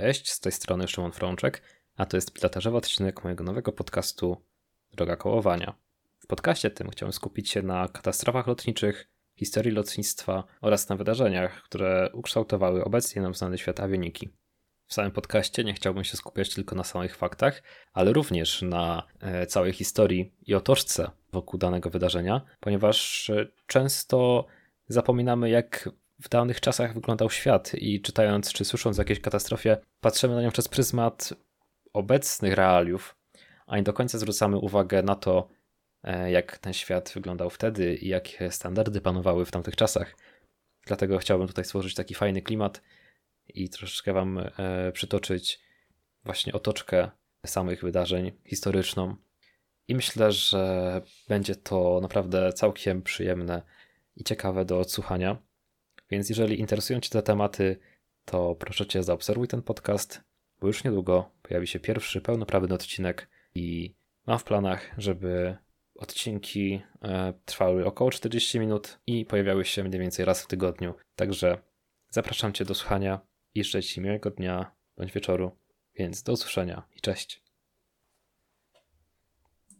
Cześć, z tej strony Szymon Frączek, a to jest pilotażowy odcinek mojego nowego podcastu Droga Kołowania. W podcaście tym chciałem skupić się na katastrofach lotniczych, historii lotnictwa oraz na wydarzeniach, które ukształtowały obecnie nam znany świat awioniki. W samym podcaście nie chciałbym się skupiać tylko na samych faktach, ale również na e, całej historii i otoczce wokół danego wydarzenia, ponieważ e, często zapominamy, jak w danych czasach wyglądał świat i czytając czy słysząc o jakiejś katastrofie, patrzymy na nią przez pryzmat obecnych realiów, a nie do końca zwracamy uwagę na to, e, jak ten świat wyglądał wtedy i jakie standardy panowały w tamtych czasach. Dlatego chciałbym tutaj stworzyć taki fajny klimat i troszeczkę Wam e, przytoczyć właśnie otoczkę samych wydarzeń historyczną. I myślę, że będzie to naprawdę całkiem przyjemne i ciekawe do odsłuchania. Więc jeżeli interesują Cię te tematy, to proszę Cię zaobserwuj ten podcast, bo już niedługo pojawi się pierwszy pełnoprawny odcinek i mam w planach, żeby odcinki e, trwały około 40 minut i pojawiały się mniej więcej raz w tygodniu. Także zapraszam Cię do słuchania i życzę Ci miłego dnia bądź wieczoru, więc do usłyszenia i cześć.